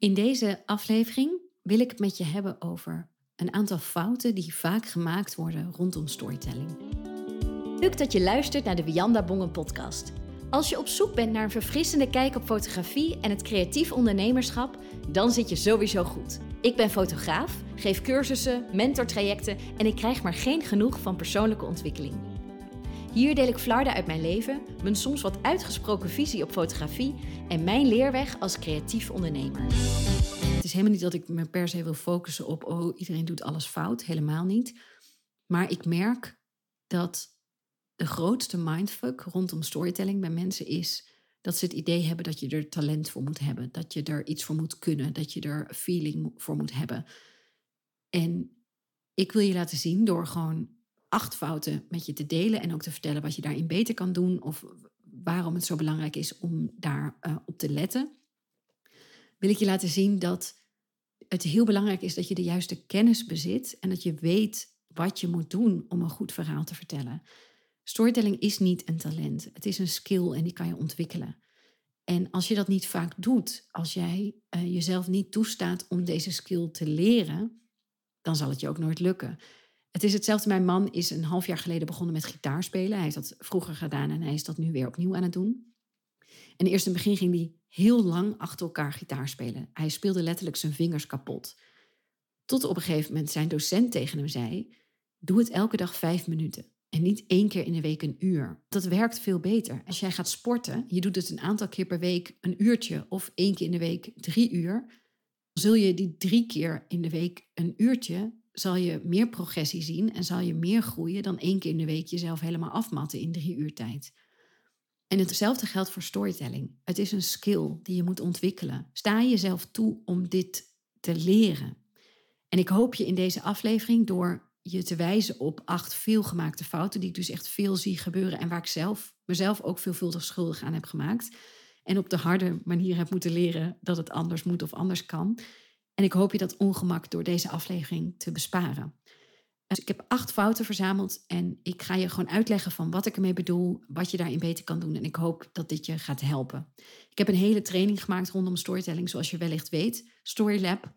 In deze aflevering wil ik het met je hebben over een aantal fouten die vaak gemaakt worden rondom storytelling. Leuk dat je luistert naar de Wianda Bongen podcast. Als je op zoek bent naar een verfrissende kijk op fotografie en het creatief ondernemerschap, dan zit je sowieso goed. Ik ben fotograaf, geef cursussen, mentortrajecten en ik krijg maar geen genoeg van persoonlijke ontwikkeling. Hier deel ik flarden uit mijn leven, mijn soms wat uitgesproken visie op fotografie en mijn leerweg als creatief ondernemer. Het is helemaal niet dat ik me per se wil focussen op, oh, iedereen doet alles fout. Helemaal niet. Maar ik merk dat de grootste mindfuck rondom storytelling bij mensen is dat ze het idee hebben dat je er talent voor moet hebben. Dat je er iets voor moet kunnen. Dat je er feeling voor moet hebben. En ik wil je laten zien door gewoon acht fouten met je te delen en ook te vertellen wat je daarin beter kan doen of waarom het zo belangrijk is om daar uh, op te letten, wil ik je laten zien dat het heel belangrijk is dat je de juiste kennis bezit en dat je weet wat je moet doen om een goed verhaal te vertellen. Storytelling is niet een talent, het is een skill en die kan je ontwikkelen. En als je dat niet vaak doet, als jij uh, jezelf niet toestaat om deze skill te leren, dan zal het je ook nooit lukken. Het is hetzelfde. Mijn man is een half jaar geleden begonnen met gitaarspelen. Hij heeft dat vroeger gedaan en hij is dat nu weer opnieuw aan het doen. En eerst in het begin ging hij heel lang achter elkaar gitaar spelen. Hij speelde letterlijk zijn vingers kapot. Tot op een gegeven moment zijn docent tegen hem zei: Doe het elke dag vijf minuten. En niet één keer in de week een uur. Dat werkt veel beter. Als jij gaat sporten, je doet het een aantal keer per week een uurtje of één keer in de week drie uur. Zul je die drie keer in de week een uurtje zal je meer progressie zien en zal je meer groeien dan één keer in de week jezelf helemaal afmatten in drie uur tijd. En hetzelfde geldt voor storytelling. Het is een skill die je moet ontwikkelen. Sta jezelf toe om dit te leren. En ik hoop je in deze aflevering door je te wijzen op acht veelgemaakte fouten die ik dus echt veel zie gebeuren en waar ik zelf mezelf ook veelvuldig schuldig aan heb gemaakt. En op de harde manier heb moeten leren dat het anders moet of anders kan. En ik hoop je dat ongemak door deze aflevering te besparen. Dus ik heb acht fouten verzameld en ik ga je gewoon uitleggen van wat ik ermee bedoel, wat je daarin beter kan doen. En ik hoop dat dit je gaat helpen. Ik heb een hele training gemaakt rondom storytelling, zoals je wellicht weet, Storylab.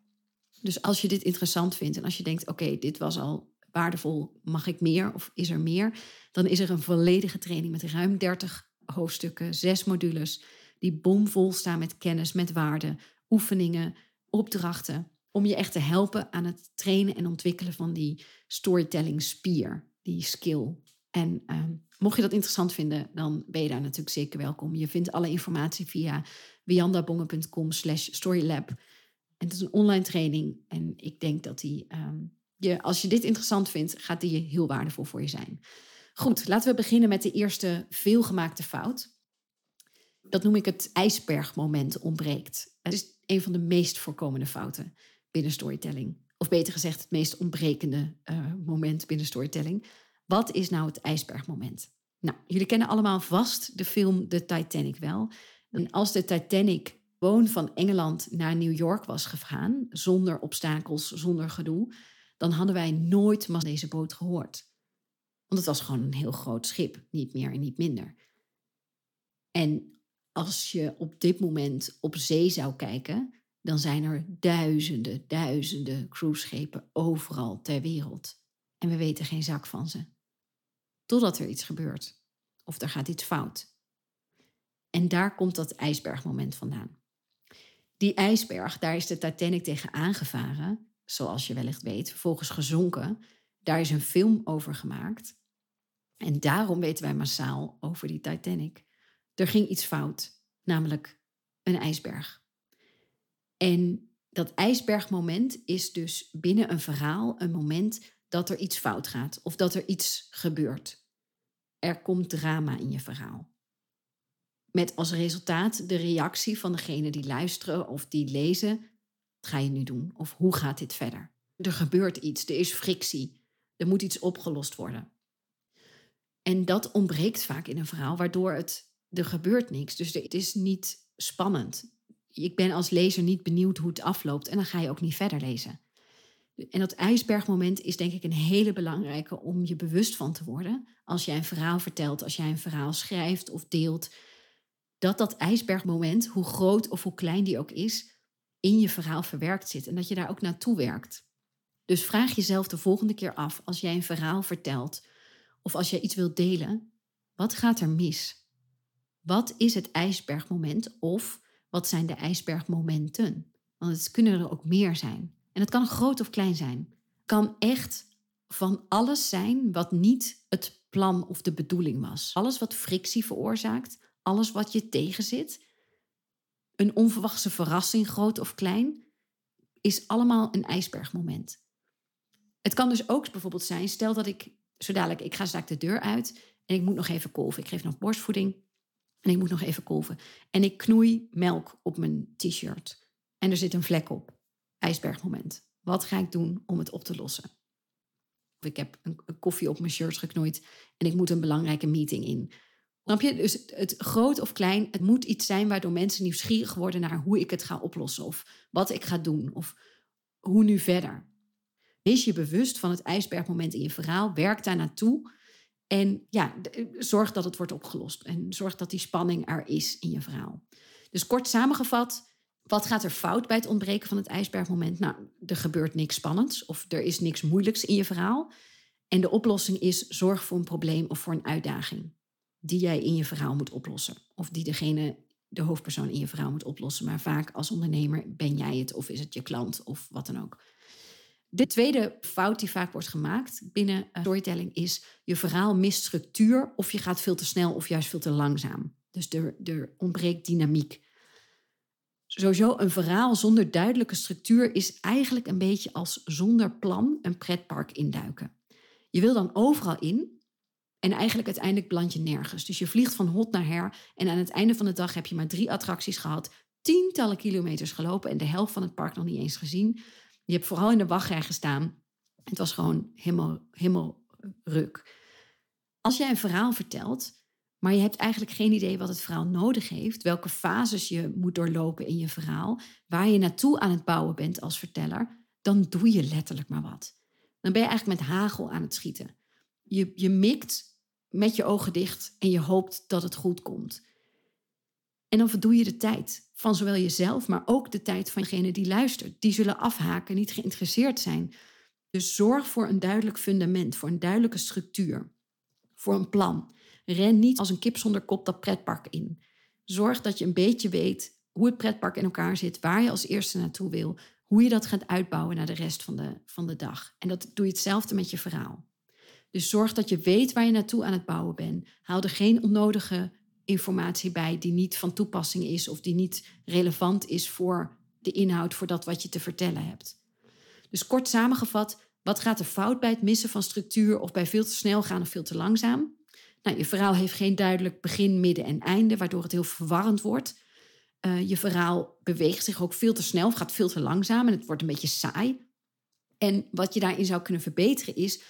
Dus als je dit interessant vindt en als je denkt, oké, dit was al waardevol, mag ik meer of is er meer? Dan is er een volledige training met ruim 30 hoofdstukken, zes modules, die bomvol staan met kennis, met waarden, oefeningen, opdrachten om je echt te helpen aan het trainen en ontwikkelen van die storytelling spier, die skill. En ehm, mocht je dat interessant vinden, dan ben je daar natuurlijk zeker welkom. Je vindt alle informatie via wiandabongen.com slash storylab. En het is een online training en ik denk dat die, ehm, je, als je dit interessant vindt, gaat die heel waardevol voor je zijn. Goed, laten we beginnen met de eerste veelgemaakte fout. Dat noem ik het ijsbergmoment ontbreekt. Het is een van de meest voorkomende fouten binnen storytelling. Of beter gezegd, het meest ontbrekende uh, moment binnen storytelling. Wat is nou het ijsbergmoment? Nou, jullie kennen allemaal vast de film The Titanic wel. En als de Titanic gewoon van Engeland naar New York was gegaan, zonder obstakels, zonder gedoe, dan hadden wij nooit van deze boot gehoord. Want het was gewoon een heel groot schip, niet meer en niet minder. En als je op dit moment op zee zou kijken, dan zijn er duizenden, duizenden cruiseschepen overal ter wereld. En we weten geen zak van ze. Totdat er iets gebeurt. Of er gaat iets fout. En daar komt dat ijsbergmoment vandaan. Die ijsberg, daar is de Titanic tegen aangevaren, zoals je wellicht weet, vervolgens gezonken. Daar is een film over gemaakt. En daarom weten wij massaal over die Titanic. Er ging iets fout, namelijk een ijsberg. En dat ijsbergmoment is dus binnen een verhaal een moment dat er iets fout gaat of dat er iets gebeurt. Er komt drama in je verhaal. Met als resultaat de reactie van degene die luisteren of die lezen: wat ga je nu doen? Of hoe gaat dit verder? Er gebeurt iets, er is frictie, er moet iets opgelost worden. En dat ontbreekt vaak in een verhaal, waardoor het er gebeurt niks. Dus het is niet spannend. Ik ben als lezer niet benieuwd hoe het afloopt en dan ga je ook niet verder lezen. En dat ijsbergmoment is denk ik een hele belangrijke om je bewust van te worden. Als jij een verhaal vertelt, als jij een verhaal schrijft of deelt, dat dat ijsbergmoment, hoe groot of hoe klein die ook is, in je verhaal verwerkt zit en dat je daar ook naartoe werkt. Dus vraag jezelf de volgende keer af, als jij een verhaal vertelt of als jij iets wilt delen, wat gaat er mis? Wat is het ijsbergmoment of wat zijn de ijsbergmomenten? Want het kunnen er ook meer zijn. En het kan groot of klein zijn. Kan echt van alles zijn wat niet het plan of de bedoeling was. Alles wat frictie veroorzaakt, alles wat je tegenzit, een onverwachte verrassing, groot of klein, is allemaal een ijsbergmoment. Het kan dus ook bijvoorbeeld zijn, stel dat ik zo dadelijk, ik ga straks de deur uit en ik moet nog even kolven. Ik geef nog borstvoeding en ik moet nog even kolven. En ik knoei melk op mijn t-shirt en er zit een vlek op. IJsbergmoment. Wat ga ik doen om het op te lossen? Of ik heb een, koffie op mijn shirt geknoeid en ik moet een belangrijke meeting in. Snap je? Dus het, het, groot of klein, het moet iets zijn waardoor mensen nieuwsgierig worden naar hoe ik het ga oplossen of wat ik ga doen of hoe nu verder. Wees je bewust van het ijsbergmoment in je verhaal, werk daar naartoe en ja, zorg dat het wordt opgelost en zorg dat die spanning er is in je verhaal. Dus kort samengevat, wat gaat er fout bij het ontbreken van het ijsbergmoment? Nou, er gebeurt niks spannends of er is niks moeilijks in je verhaal. En de oplossing is zorg voor een probleem of voor een uitdaging die jij in je verhaal moet oplossen. Of die degene, de hoofdpersoon in je verhaal moet oplossen. Maar vaak als ondernemer ben jij het of is het je klant of wat dan ook. De tweede fout die vaak wordt gemaakt binnen storytelling is je verhaal mist structuur of je gaat veel te snel of juist veel te langzaam. Dus er, er ontbreekt dynamiek. Sowieso een verhaal zonder duidelijke structuur is eigenlijk een beetje als zonder plan een pretpark induiken. Je wil dan overal in en eigenlijk uiteindelijk beland je nergens. Dus je vliegt van hot naar her en aan het einde van de dag heb je maar drie attracties gehad, tientallen kilometers gelopen en de helft van het park nog niet eens gezien. Je hebt vooral in de wachtrij gestaan. Het was gewoon helemaal, helemaal ruk. Als jij een verhaal vertelt, maar je hebt eigenlijk geen idee wat het verhaal nodig heeft, welke fases je moet doorlopen in je verhaal, waar je naartoe aan het bouwen bent als verteller, dan doe je letterlijk maar wat. Dan ben je eigenlijk met hagel aan het schieten. Je, je mikt met je ogen dicht en je hoopt dat het goed komt. En dan verdoe je de tijd van zowel jezelf, maar ook de tijd van degene die luistert. Die zullen afhaken, niet geïnteresseerd zijn. Dus zorg voor een duidelijk fundament, voor een duidelijke structuur, voor een plan. Ren niet als een kip zonder kop dat pretpark in. Zorg dat je een beetje weet hoe het pretpark in elkaar zit, waar je als eerste naartoe wil, hoe je dat gaat uitbouwen naar de rest van de, van de dag. En dat doe je hetzelfde met je verhaal. Dus zorg dat je weet waar je naartoe aan het bouwen bent. Haal er geen onnodige informatie bij die niet van toepassing is of die niet relevant is voor de inhoud, voor dat wat je te vertellen hebt. Dus kort samengevat, wat gaat er fout bij het missen van structuur of bij veel te snel gaan of veel te langzaam? Nou, je verhaal heeft geen duidelijk begin, midden en einde, waardoor het heel verwarrend wordt. Uh, je verhaal beweegt zich ook veel te snel of gaat veel te langzaam en het wordt een beetje saai. En wat je daarin zou kunnen verbeteren is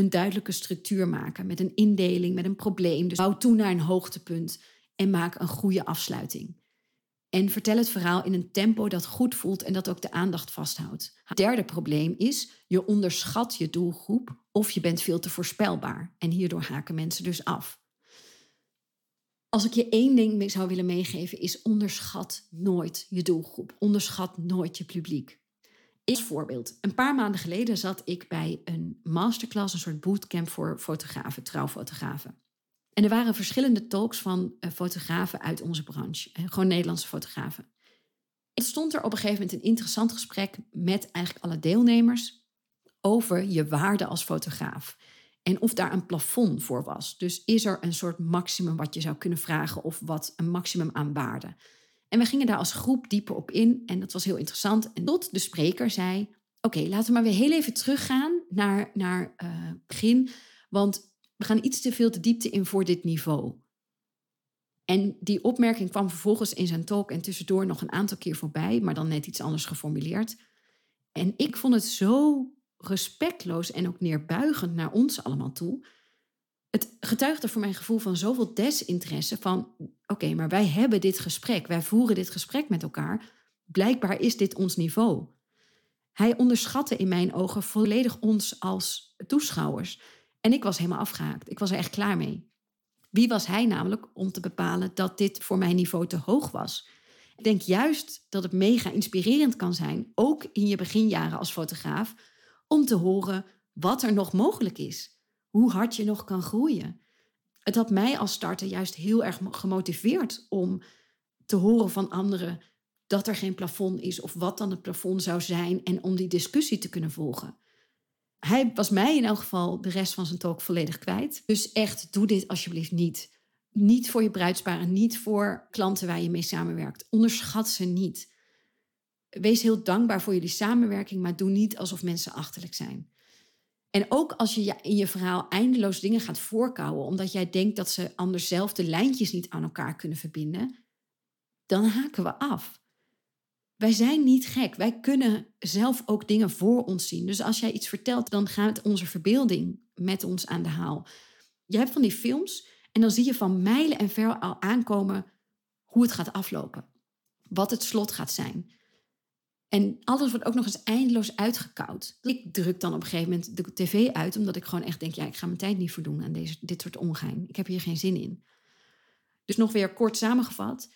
een duidelijke structuur maken met een indeling, met een probleem. Dus bouw toe naar een hoogtepunt en maak een goede afsluiting. En vertel het verhaal in een tempo dat goed voelt en dat ook de aandacht vasthoudt. Het derde probleem is, je onderschat je doelgroep of je bent veel te voorspelbaar. En hierdoor haken mensen dus af. Als ik je één ding zou willen meegeven, is onderschat nooit je doelgroep. Onderschat nooit je publiek. Als voorbeeld, een paar maanden geleden zat ik bij een masterclass, een soort bootcamp voor fotografen, trouwfotografen. En er waren verschillende talks van uh, fotografen uit onze branche, gewoon Nederlandse fotografen. Er stond er op een gegeven moment een interessant gesprek met eigenlijk alle deelnemers over je waarde als fotograaf. En of daar een plafond voor was. Dus is er een soort maximum wat je zou kunnen vragen of wat een maximum aan waarde? En we gingen daar als groep dieper op in en dat was heel interessant. En tot de spreker zei: Oké, laten we maar weer heel even teruggaan naar, naar uh, begin, want we gaan iets te veel de diepte in voor dit niveau. En die opmerking kwam vervolgens in zijn talk en tussendoor nog een aantal keer voorbij, maar dan net iets anders geformuleerd. En ik vond het zo respectloos en ook neerbuigend naar ons allemaal toe het getuigde voor mijn gevoel van zoveel desinteresse van oké, maar wij hebben dit gesprek, wij voeren dit gesprek met elkaar. Blijkbaar is dit ons niveau. Hij onderschatte in mijn ogen volledig ons als toeschouwers. En ik was helemaal afgehaakt. Ik was er echt klaar mee. Wie was hij namelijk om te bepalen dat dit voor mijn niveau te hoog was? Ik denk juist dat het mega inspirerend kan zijn, ook in je beginjaren als fotograaf, om te horen wat er nog mogelijk is. Hoe hard je nog kan groeien. Het had mij als starter juist heel erg gemotiveerd om te horen van anderen dat er geen plafond is of wat dan het plafond zou zijn en om die discussie te kunnen volgen. Hij was mij in elk geval de rest van zijn talk volledig kwijt. Dus echt, doe dit alsjeblieft niet. Niet voor je bruidsparen, niet voor klanten waar je mee samenwerkt. Onderschat ze niet. Wees heel dankbaar voor jullie samenwerking, maar doe niet alsof mensen achterlijk zijn. En ook als je in je verhaal eindeloos dingen gaat voorkouwen, omdat jij denkt dat ze anders zelf de lijntjes niet aan elkaar kunnen verbinden, dan haken we af. Wij zijn niet gek. Wij kunnen zelf ook dingen voor ons zien. Dus als jij iets vertelt, dan gaat onze verbeelding met ons aan de haal. Je hebt van die films en dan zie je van mijlen en ver al aankomen hoe het gaat aflopen. Wat het slot gaat zijn. En alles wordt ook nog eens eindeloos uitgekoud. Ik druk dan op een gegeven moment de tv uit, omdat ik gewoon echt denk: ja, ik ga mijn tijd niet verdoen aan deze, dit soort ongein. Ik heb hier geen zin in. Dus nog weer kort samengevat: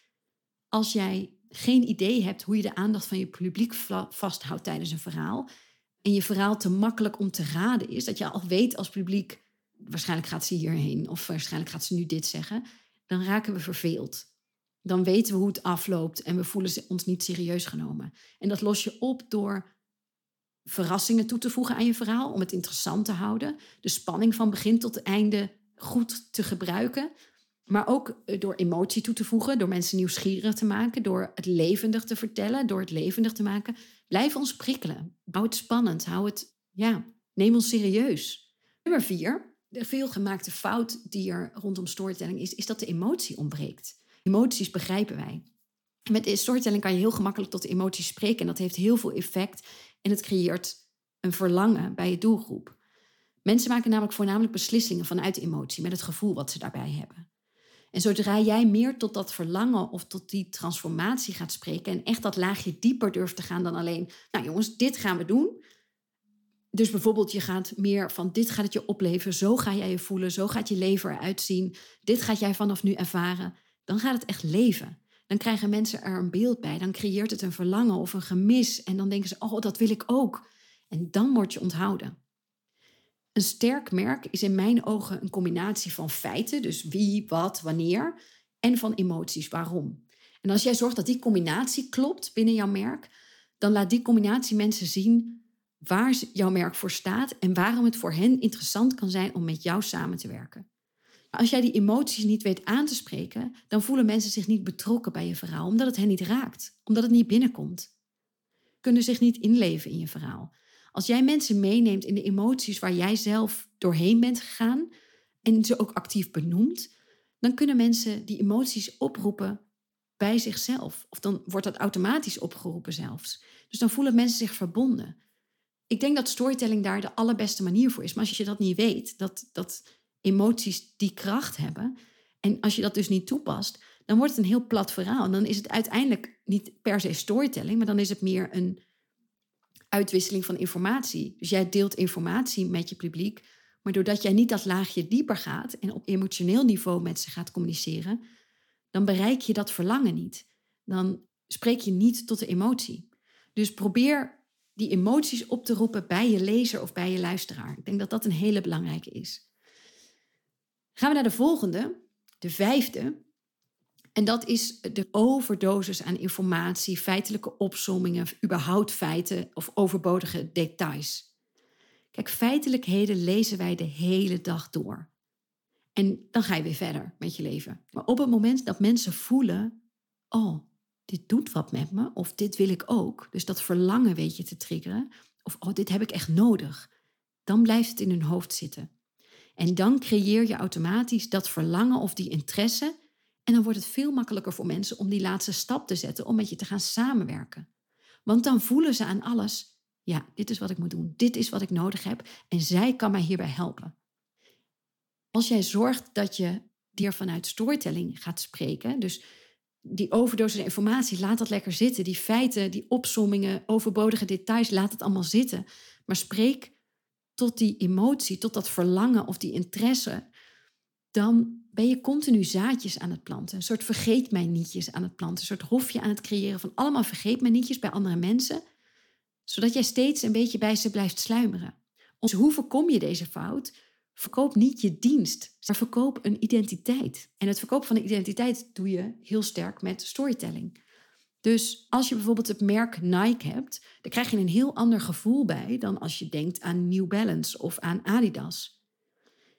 als jij geen idee hebt hoe je de aandacht van je publiek vasthoudt tijdens een verhaal, en je verhaal te makkelijk om te raden is, dat je al weet als publiek: waarschijnlijk gaat ze hierheen, of waarschijnlijk gaat ze nu dit zeggen, dan raken we verveeld dan weten we hoe het afloopt en we voelen ons niet serieus genomen. En dat los je op door verrassingen toe te voegen aan je verhaal, om het interessant te houden, de spanning van begin tot einde goed te gebruiken, maar ook eh, door emotie toe te voegen, door mensen nieuwsgierig te maken, door het levendig te vertellen, door het levendig te maken. Blijf ons prikkelen. Hou het spannend. Hou het, ja, neem ons serieus. Nummer vier, de veelgemaakte fout die er rondom storytelling is, is dat de emotie ontbreekt. Emoties begrijpen wij. Met storytelling kan je heel gemakkelijk tot emoties spreken en dat heeft heel veel effect en het creëert een verlangen bij je doelgroep. Mensen maken namelijk voornamelijk beslissingen vanuit emotie, met het gevoel wat ze daarbij hebben. En zodra jij meer tot dat verlangen of tot die transformatie gaat spreken en echt dat laagje dieper durft te gaan dan alleen, nou jongens, dit gaan we doen. Dus bijvoorbeeld je gaat meer van dit gaat het je opleveren, zo ga jij je voelen, zo gaat je leven eruit zien, dit gaat jij vanaf nu ervaren dan gaat het echt leven. Dan krijgen mensen er een beeld bij. Dan creëert het een verlangen of een gemis. En dan denken ze, oh, dat wil ik ook. En dan word je onthouden. Een sterk merk is in mijn ogen een combinatie van feiten, dus wie, wat, wanneer, en van emoties, waarom. En als jij zorgt dat die combinatie klopt binnen jouw merk, dan laat die combinatie mensen zien waar jouw merk voor staat en waarom het voor hen interessant kan zijn om met jou samen te werken. Als jij die emoties niet weet aan te spreken, dan voelen mensen zich niet betrokken bij je verhaal, omdat het hen niet raakt, omdat het niet binnenkomt. Kunnen zich niet inleven in je verhaal. Als jij mensen meeneemt in de emoties waar jij zelf doorheen bent gegaan en ze ook actief benoemt, dan kunnen mensen die emoties oproepen bij zichzelf. Of dan wordt dat automatisch opgeroepen zelfs. Dus dan voelen mensen zich verbonden. Ik denk dat storytelling daar de allerbeste manier voor is. Maar als je dat niet weet, dat, dat emoties die kracht hebben. En als je dat dus niet toepast, dan wordt het een heel plat verhaal. En dan is het uiteindelijk niet per se storytelling, maar dan is het meer een uitwisseling van informatie. Dus jij deelt informatie met je publiek, maar doordat jij niet dat laagje dieper gaat en op emotioneel niveau met ze gaat communiceren, dan bereik je dat verlangen niet. Dan spreek je niet tot de emotie. Dus probeer die emoties op te roepen bij je lezer of bij je luisteraar. Ik denk dat dat een hele belangrijke is. Gaan we naar de volgende, de vijfde. En dat is de overdosis aan informatie, feitelijke opsommingen, überhaupt feiten of overbodige details. Kijk, feitelijkheden lezen wij de hele dag door. En dan ga je weer verder met je leven. Maar op het moment dat mensen voelen: oh, dit doet wat met me, of dit wil ik ook, dus dat verlangen weet je te triggeren, of oh, dit heb ik echt nodig, dan blijft het in hun hoofd zitten. En dan creëer je automatisch dat verlangen of die interesse. En dan wordt het veel makkelijker voor mensen om die laatste stap te zetten om met je te gaan samenwerken. Want dan voelen ze aan alles, ja, dit is wat ik moet doen, dit is wat ik nodig heb en zij kan mij hierbij helpen. Als jij zorgt dat je hier vanuit storytelling gaat spreken, dus die overdosis informatie, laat dat lekker zitten. Die feiten, die opsommingen, overbodige details, laat het allemaal zitten. Maar spreek tot die emotie, tot dat verlangen of die interesse. dan ben je continu zaadjes aan het planten. Een soort vergeet mij nietjes aan het planten. Een soort hofje aan het creëren van allemaal vergeet mij nietjes bij andere mensen. Zodat jij steeds een beetje bij ze blijft sluimeren. Dus hoe voorkom je deze fout? Verkoop niet je dienst, maar verkoop een identiteit. En het verkopen van een identiteit doe je heel sterk met storytelling. Dus als je bijvoorbeeld het merk Nike hebt, dan krijg je een heel ander gevoel bij dan als je denkt aan New Balance of aan Adidas.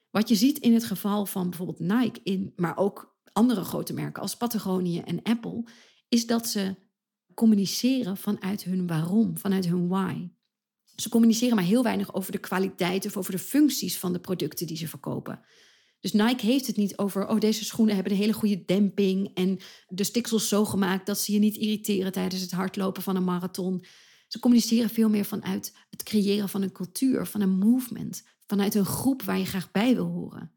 Wat je ziet in het geval van bijvoorbeeld Nike, in, maar ook andere grote merken als Patagonië en Apple, is dat ze communiceren vanuit hun waarom, vanuit hun why. Ze communiceren maar heel weinig over de kwaliteit of over de functies van de producten die ze verkopen. Dus Nike heeft het niet over, oh deze schoenen hebben een hele goede demping en de stiksels zo gemaakt dat ze je niet irriteren tijdens het hardlopen van een marathon. Ze communiceren veel meer vanuit het creëren van een cultuur, van een movement, vanuit een groep waar je graag bij wil horen.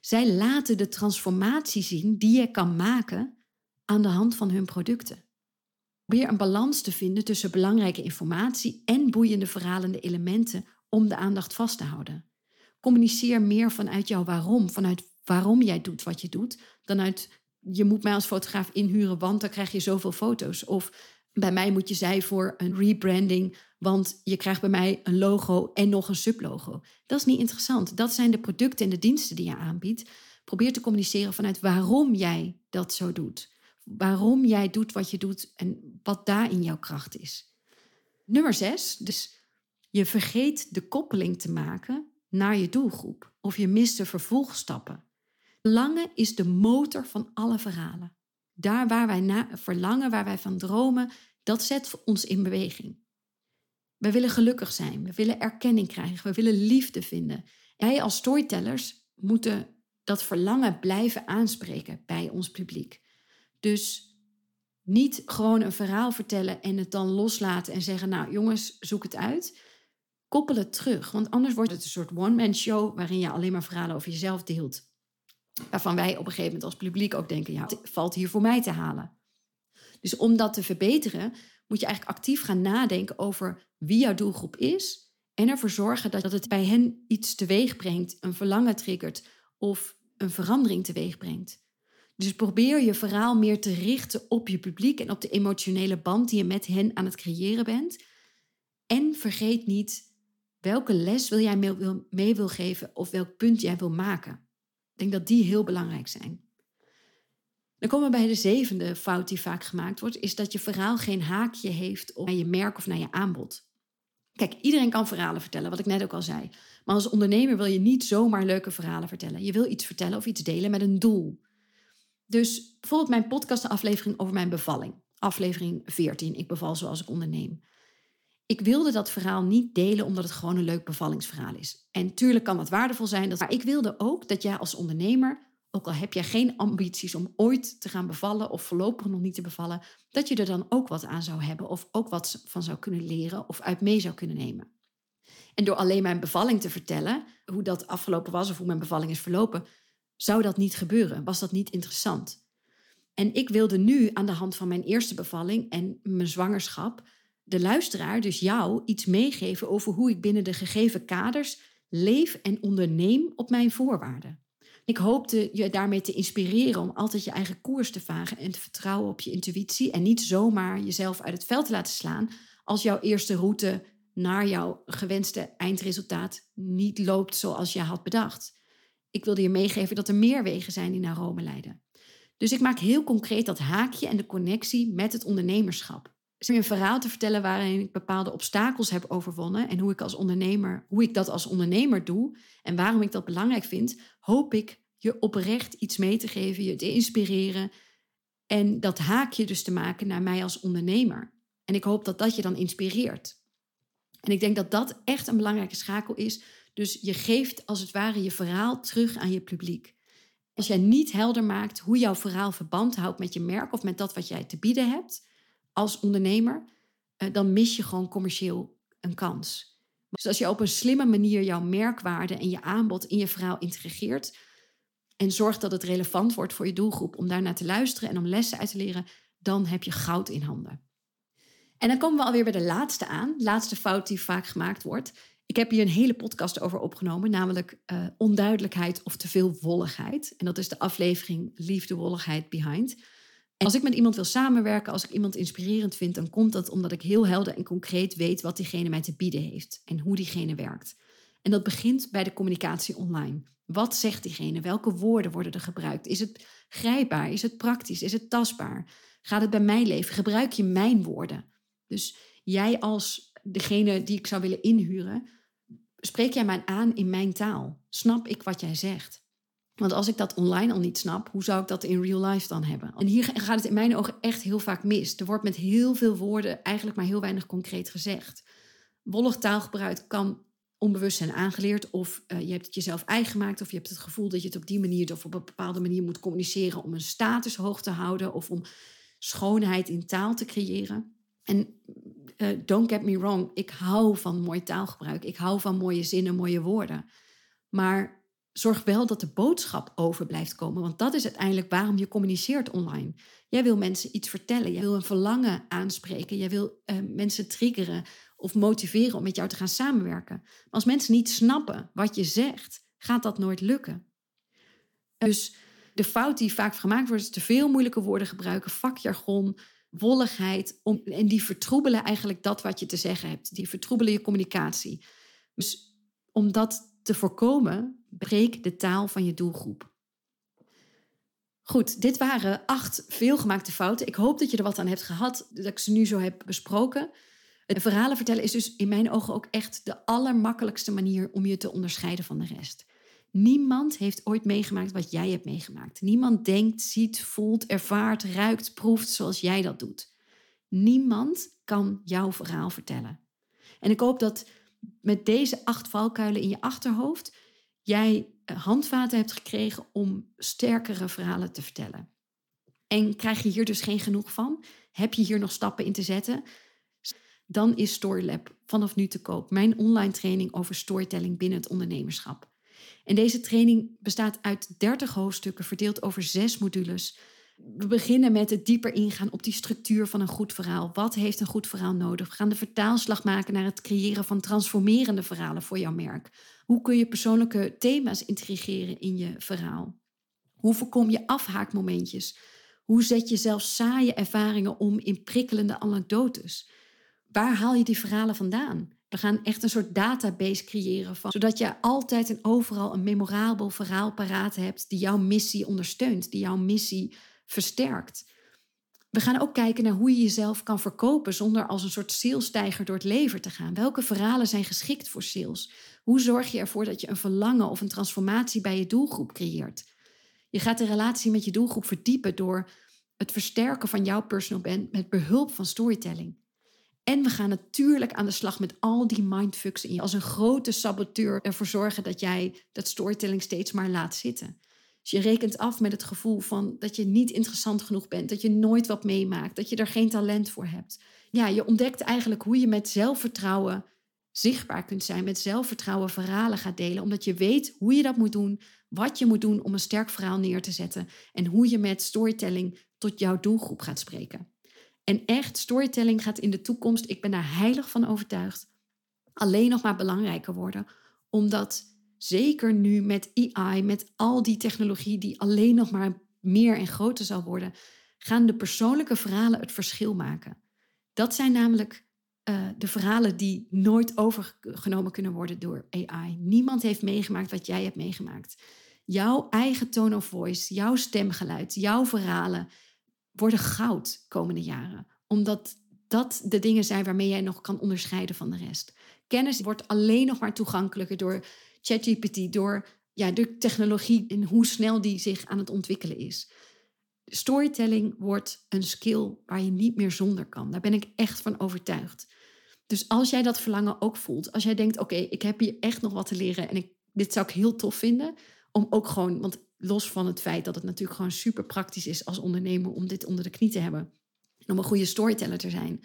Zij laten de transformatie zien die je kan maken aan de hand van hun producten. Probeer een balans te vinden tussen belangrijke informatie en boeiende verhalende elementen om de aandacht vast te houden. Communiceer meer vanuit jouw waarom, vanuit waarom jij doet wat je doet, dan uit je moet mij als fotograaf inhuren, want dan krijg je zoveel foto's. Of bij mij moet je zij voor een rebranding, want je krijgt bij mij een logo en nog een sublogo. Dat is niet interessant. Dat zijn de producten en de diensten die je aanbiedt. Probeer te communiceren vanuit waarom jij dat zo doet. Waarom jij doet wat je doet en wat daar in jouw kracht is. Nummer zes, dus je vergeet de koppeling te maken naar je doelgroep of je mist de vervolgstappen. Verlangen is de motor van alle verhalen. Daar waar wij naar verlangen, waar wij van dromen, dat zet ons in beweging. We willen gelukkig zijn, we willen erkenning krijgen, we willen liefde vinden. Wij als storytellers moeten dat verlangen blijven aanspreken bij ons publiek. Dus niet gewoon een verhaal vertellen en het dan loslaten en zeggen: Nou, jongens, zoek het uit. Koppel het terug, want anders wordt het een soort one-man show waarin je alleen maar verhalen over jezelf deelt. Waarvan wij op een gegeven moment als publiek ook denken: Ja, valt hier voor mij te halen. Dus om dat te verbeteren, moet je eigenlijk actief gaan nadenken over wie jouw doelgroep is en ervoor zorgen dat het bij hen iets teweeg brengt, een verlangen triggert of een verandering teweeg brengt. Dus probeer je verhaal meer te richten op je publiek en op de emotionele band die je met hen aan het creëren bent. En vergeet niet welke les wil jij mee wil, mee wil geven of welk punt jij wil maken. Ik denk dat die heel belangrijk zijn. Dan komen we bij de zevende fout die vaak gemaakt wordt, is dat je verhaal geen haakje heeft naar je merk of naar je aanbod. Kijk, iedereen kan verhalen vertellen, wat ik net ook al zei. Maar als ondernemer wil je niet zomaar leuke verhalen vertellen. Je wil iets vertellen of iets delen met een doel. Dus bijvoorbeeld mijn podcastaflevering over mijn bevalling. Aflevering 14, ik beval zoals ik onderneem. Ik wilde dat verhaal niet delen omdat het gewoon een leuk bevallingsverhaal is. En tuurlijk kan dat waardevol zijn, maar ik wilde ook dat jij als ondernemer, ook al heb jij geen ambities om ooit te gaan bevallen of voorlopig nog niet te bevallen, dat je er dan ook wat aan zou hebben of ook wat van zou kunnen leren of uit mee zou kunnen nemen. En door alleen mijn bevalling te vertellen, hoe dat afgelopen was of hoe mijn bevalling is verlopen, zou dat niet gebeuren? Was dat niet interessant? En ik wilde nu aan de hand van mijn eerste bevalling en mijn zwangerschap de luisteraar, dus jou, iets meegeven over hoe ik binnen de gegeven kaders leef en onderneem op mijn voorwaarden. Ik hoopte je daarmee te inspireren om altijd je eigen koers te vagen en te vertrouwen op je intuïtie en niet zomaar jezelf uit het veld te laten slaan als jouw eerste route naar jouw gewenste eindresultaat niet loopt zoals je had bedacht. Ik wilde je meegeven dat er meer wegen zijn die naar Rome leiden. Dus ik maak heel concreet dat haakje en de connectie met het ondernemerschap. Een verhaal te vertellen waarin ik bepaalde obstakels heb overwonnen en hoe ik als ondernemer, hoe ik dat als ondernemer doe en waarom ik dat belangrijk vind, hoop ik je oprecht iets mee te geven, je te inspireren en dat haakje dus te maken naar mij als ondernemer. En ik hoop dat dat je dan inspireert. En ik denk dat dat echt een belangrijke schakel is dus je geeft als het ware je verhaal terug aan je publiek. Als jij niet helder maakt hoe jouw verhaal verband houdt met je merk of met dat wat jij te bieden hebt als ondernemer, eh, dan mis je gewoon commercieel een kans. Dus als je op een slimme manier jouw merkwaarde en je aanbod in je verhaal integreert en zorgt dat het relevant wordt voor je doelgroep om daarnaar te luisteren en om lessen uit te leren, dan heb je goud in handen. En dan komen we alweer bij de laatste aan, laatste fout die vaak gemaakt wordt, Ik heb hier een hele podcast over opgenomen, namelijk uh, onduidelijkheid of te veel wolligheid. En dat is de aflevering Leave Wolligheid Behind. Als ik met iemand wil samenwerken, als ik iemand inspirerend vind, dan komt dat omdat ik heel helder en concreet weet wat diegene mij te bieden heeft en hoe diegene werkt. En dat begint bij de communicatie online. Wat zegt diegene? Welke woorden worden er gebruikt? Is het grijpbaar? Is het praktisch? Is het tastbaar? Gaat het bij mijn leven? Gebruik je mijn woorden? Dus jij als degene die ik zou willen inhuren, spreek jij mij aan in mijn taal? Snap ik wat jij zegt? Want als ik dat online al niet snap, hoe zou ik dat in real life dan hebben? En hier gaat het in mijn ogen echt heel vaak mis. Er wordt met heel veel woorden eigenlijk maar heel weinig concreet gezegd. Wollig taalgebruik kan onbewust zijn aangeleerd of uh, je hebt het jezelf eigen gemaakt of je hebt het gevoel dat je het op die manier of op een bepaalde manier moet communiceren om een status hoog te houden of om schoonheid in taal te creëren. En uh, don't get me wrong, ik hou van mooi taalgebruik. Ik hou van mooie zinnen, mooie woorden. Maar zorg wel dat de boodschap over blijft komen. Want dat is uiteindelijk waarom je communiceert online. Jij wil mensen iets vertellen. Jij wil een verlangen aanspreken. Jij wil uh, mensen triggeren of motiveren om met jou te gaan samenwerken. Maar als mensen niet snappen wat je zegt, gaat dat nooit lukken. Dus de fout die vaak gemaakt wordt, is te veel moeilijke woorden gebruiken, vakjargon, wolligheid. Om, en die vertroebelen eigenlijk dat wat je te zeggen hebt. Die vertroebelen je communicatie. Dus om dat te voorkomen, breek de taal van je doelgroep. Goed, dit waren acht veelgemaakte fouten. Ik hoop dat je er wat aan hebt gehad, dat ik ze nu zo heb besproken. Het verhalen vertellen is dus in mijn ogen ook echt de allermakkelijkste manier om je te onderscheiden van de rest. Niemand heeft ooit meegemaakt wat jij hebt meegemaakt. Niemand denkt, ziet, voelt, ervaart, ruikt, proeft zoals jij dat doet. Niemand kan jouw verhaal vertellen. En ik hoop dat met deze acht valkuilen in je achterhoofd jij eh, handvaten hebt gekregen om sterkere verhalen te vertellen. En krijg je hier dus geen genoeg van? Heb je hier nog stappen in te zetten? Dan is Storylab vanaf nu te koop. Mijn online training over storytelling binnen het ondernemerschap. En deze training bestaat uit 30 hoofdstukken verdeeld over zes modules. We beginnen met het dieper ingaan op die structuur van een goed verhaal. Wat heeft een goed verhaal nodig? We gaan de vertaalslag maken naar het creëren van transformerende verhalen voor jouw merk. Hoe kun je persoonlijke thema's integreren in je verhaal? Hoe voorkom je afhaakmomentjes? Hoe zet je zelfs saaie ervaringen om in prikkelende anekdotes? Waar haal je die verhalen vandaan? We gaan echt een soort database creëren, van, zodat je altijd en overal een memorabel verhaal paraat hebt die jouw missie ondersteunt, die jouw missie versterkt. We gaan ook kijken naar hoe je jezelf kan verkopen zonder als een soort salesstijger door het leven te gaan. Welke verhalen zijn geschikt voor sales? Hoe zorg je ervoor dat je een verlangen of een transformatie bij je doelgroep creëert? Je gaat de relatie met je doelgroep verdiepen door het versterken van jouw personal brand met behulp van storytelling. En we gaan natuurlijk aan de slag met al die mindfucks in je. Als een grote saboteur ervoor zorgen dat jij dat storytelling steeds maar laat zitten. Dus je rekent af met het gevoel van dat je niet interessant genoeg bent, dat je nooit wat meemaakt, dat je er geen talent voor hebt. Ja, je ontdekt eigenlijk hoe je met zelfvertrouwen zichtbaar kunt zijn, met zelfvertrouwen verhalen gaat delen, omdat je weet hoe je dat moet doen, wat je moet doen om een sterk verhaal neer te zetten en hoe je met storytelling tot jouw doelgroep gaat spreken. En echt, storytelling gaat in de toekomst, ik ben daar heilig van overtuigd, alleen nog maar belangrijker worden. Omdat zeker nu met AI, met al die technologie die alleen nog maar meer en groter zal worden, gaan de persoonlijke verhalen het verschil maken. Dat zijn namelijk uh, de verhalen die nooit overgenomen kunnen worden door AI. Niemand heeft meegemaakt wat jij hebt meegemaakt. Jouw eigen tone of voice, jouw stemgeluid, jouw verhalen, worden goud komende jaren. Omdat dat de dingen zijn waarmee jij nog kan onderscheiden van de rest. Kennis wordt alleen nog maar toegankelijker door ChatGPT, door ja, de technologie en hoe snel die zich aan het ontwikkelen is. Storytelling wordt een skill waar je niet meer zonder kan. Daar ben ik echt van overtuigd. Dus als jij dat verlangen ook voelt, als jij denkt: oké, ik heb hier echt nog wat te leren en ik, dit zou ik heel tof vinden, om ook gewoon, want los van het feit dat het natuurlijk gewoon super praktisch is als ondernemer om dit onder de knie te hebben. En om een goede storyteller te zijn.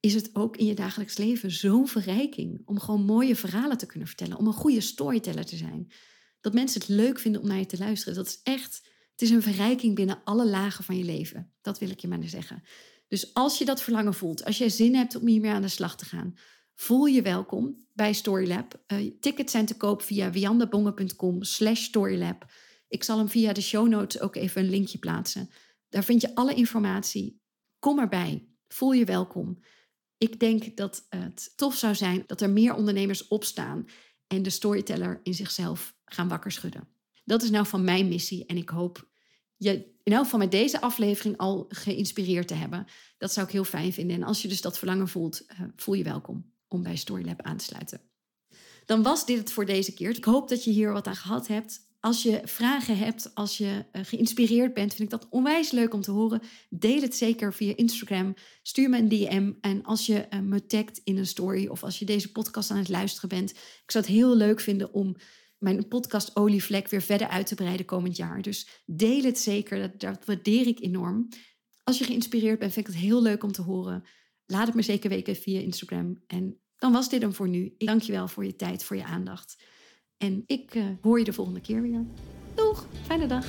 Is het ook in je dagelijks leven zo'n verrijking om gewoon mooie verhalen te kunnen vertellen. Om een goede storyteller te zijn. Dat mensen het leuk vinden om naar je te luisteren. Dat is echt, het is een verrijking binnen alle lagen van je leven. Dat wil ik je maar zeggen. Dus als je dat verlangen voelt, als jij zin hebt om hiermee aan de slag te gaan, Voel je welkom bij Storylab. Uh, tickets zijn te koop via wiandabongen.com slash storylab. Ik zal hem via de show notes ook even een linkje plaatsen. Daar vind je alle informatie. Kom erbij. Voel je welkom. Ik denk dat het tof zou zijn dat er meer ondernemers opstaan en de storyteller in zichzelf gaan wakker schudden. Dat is nou van mijn missie en ik hoop je in elk geval met deze aflevering al geïnspireerd te hebben. Dat zou ik heel fijn vinden. En als je dus dat verlangen voelt, uh, voel je welkom om bij Storylab aan te sluiten. Dan was dit het voor deze keer. Ik hoop dat je hier wat aan gehad hebt. Als je vragen hebt, als je uh, geïnspireerd bent, vind ik dat onwijs leuk om te horen. Deel het zeker via Instagram. Stuur me een DM. En als je uh, me tagt in een story of als je deze podcast aan het luisteren bent, ik zou het heel leuk vinden om mijn podcast Olievlek weer verder uit te breiden komend jaar. Dus deel het zeker, dat, dat waardeer ik enorm. Als je geïnspireerd bent, vind ik het heel leuk om te horen. Laat het me zeker weten via Instagram. En dan was dit hem voor nu. Ik dank je wel voor je tijd, voor je aandacht. En ik uh, hoor je de volgende keer weer. Doeg, fijne dag.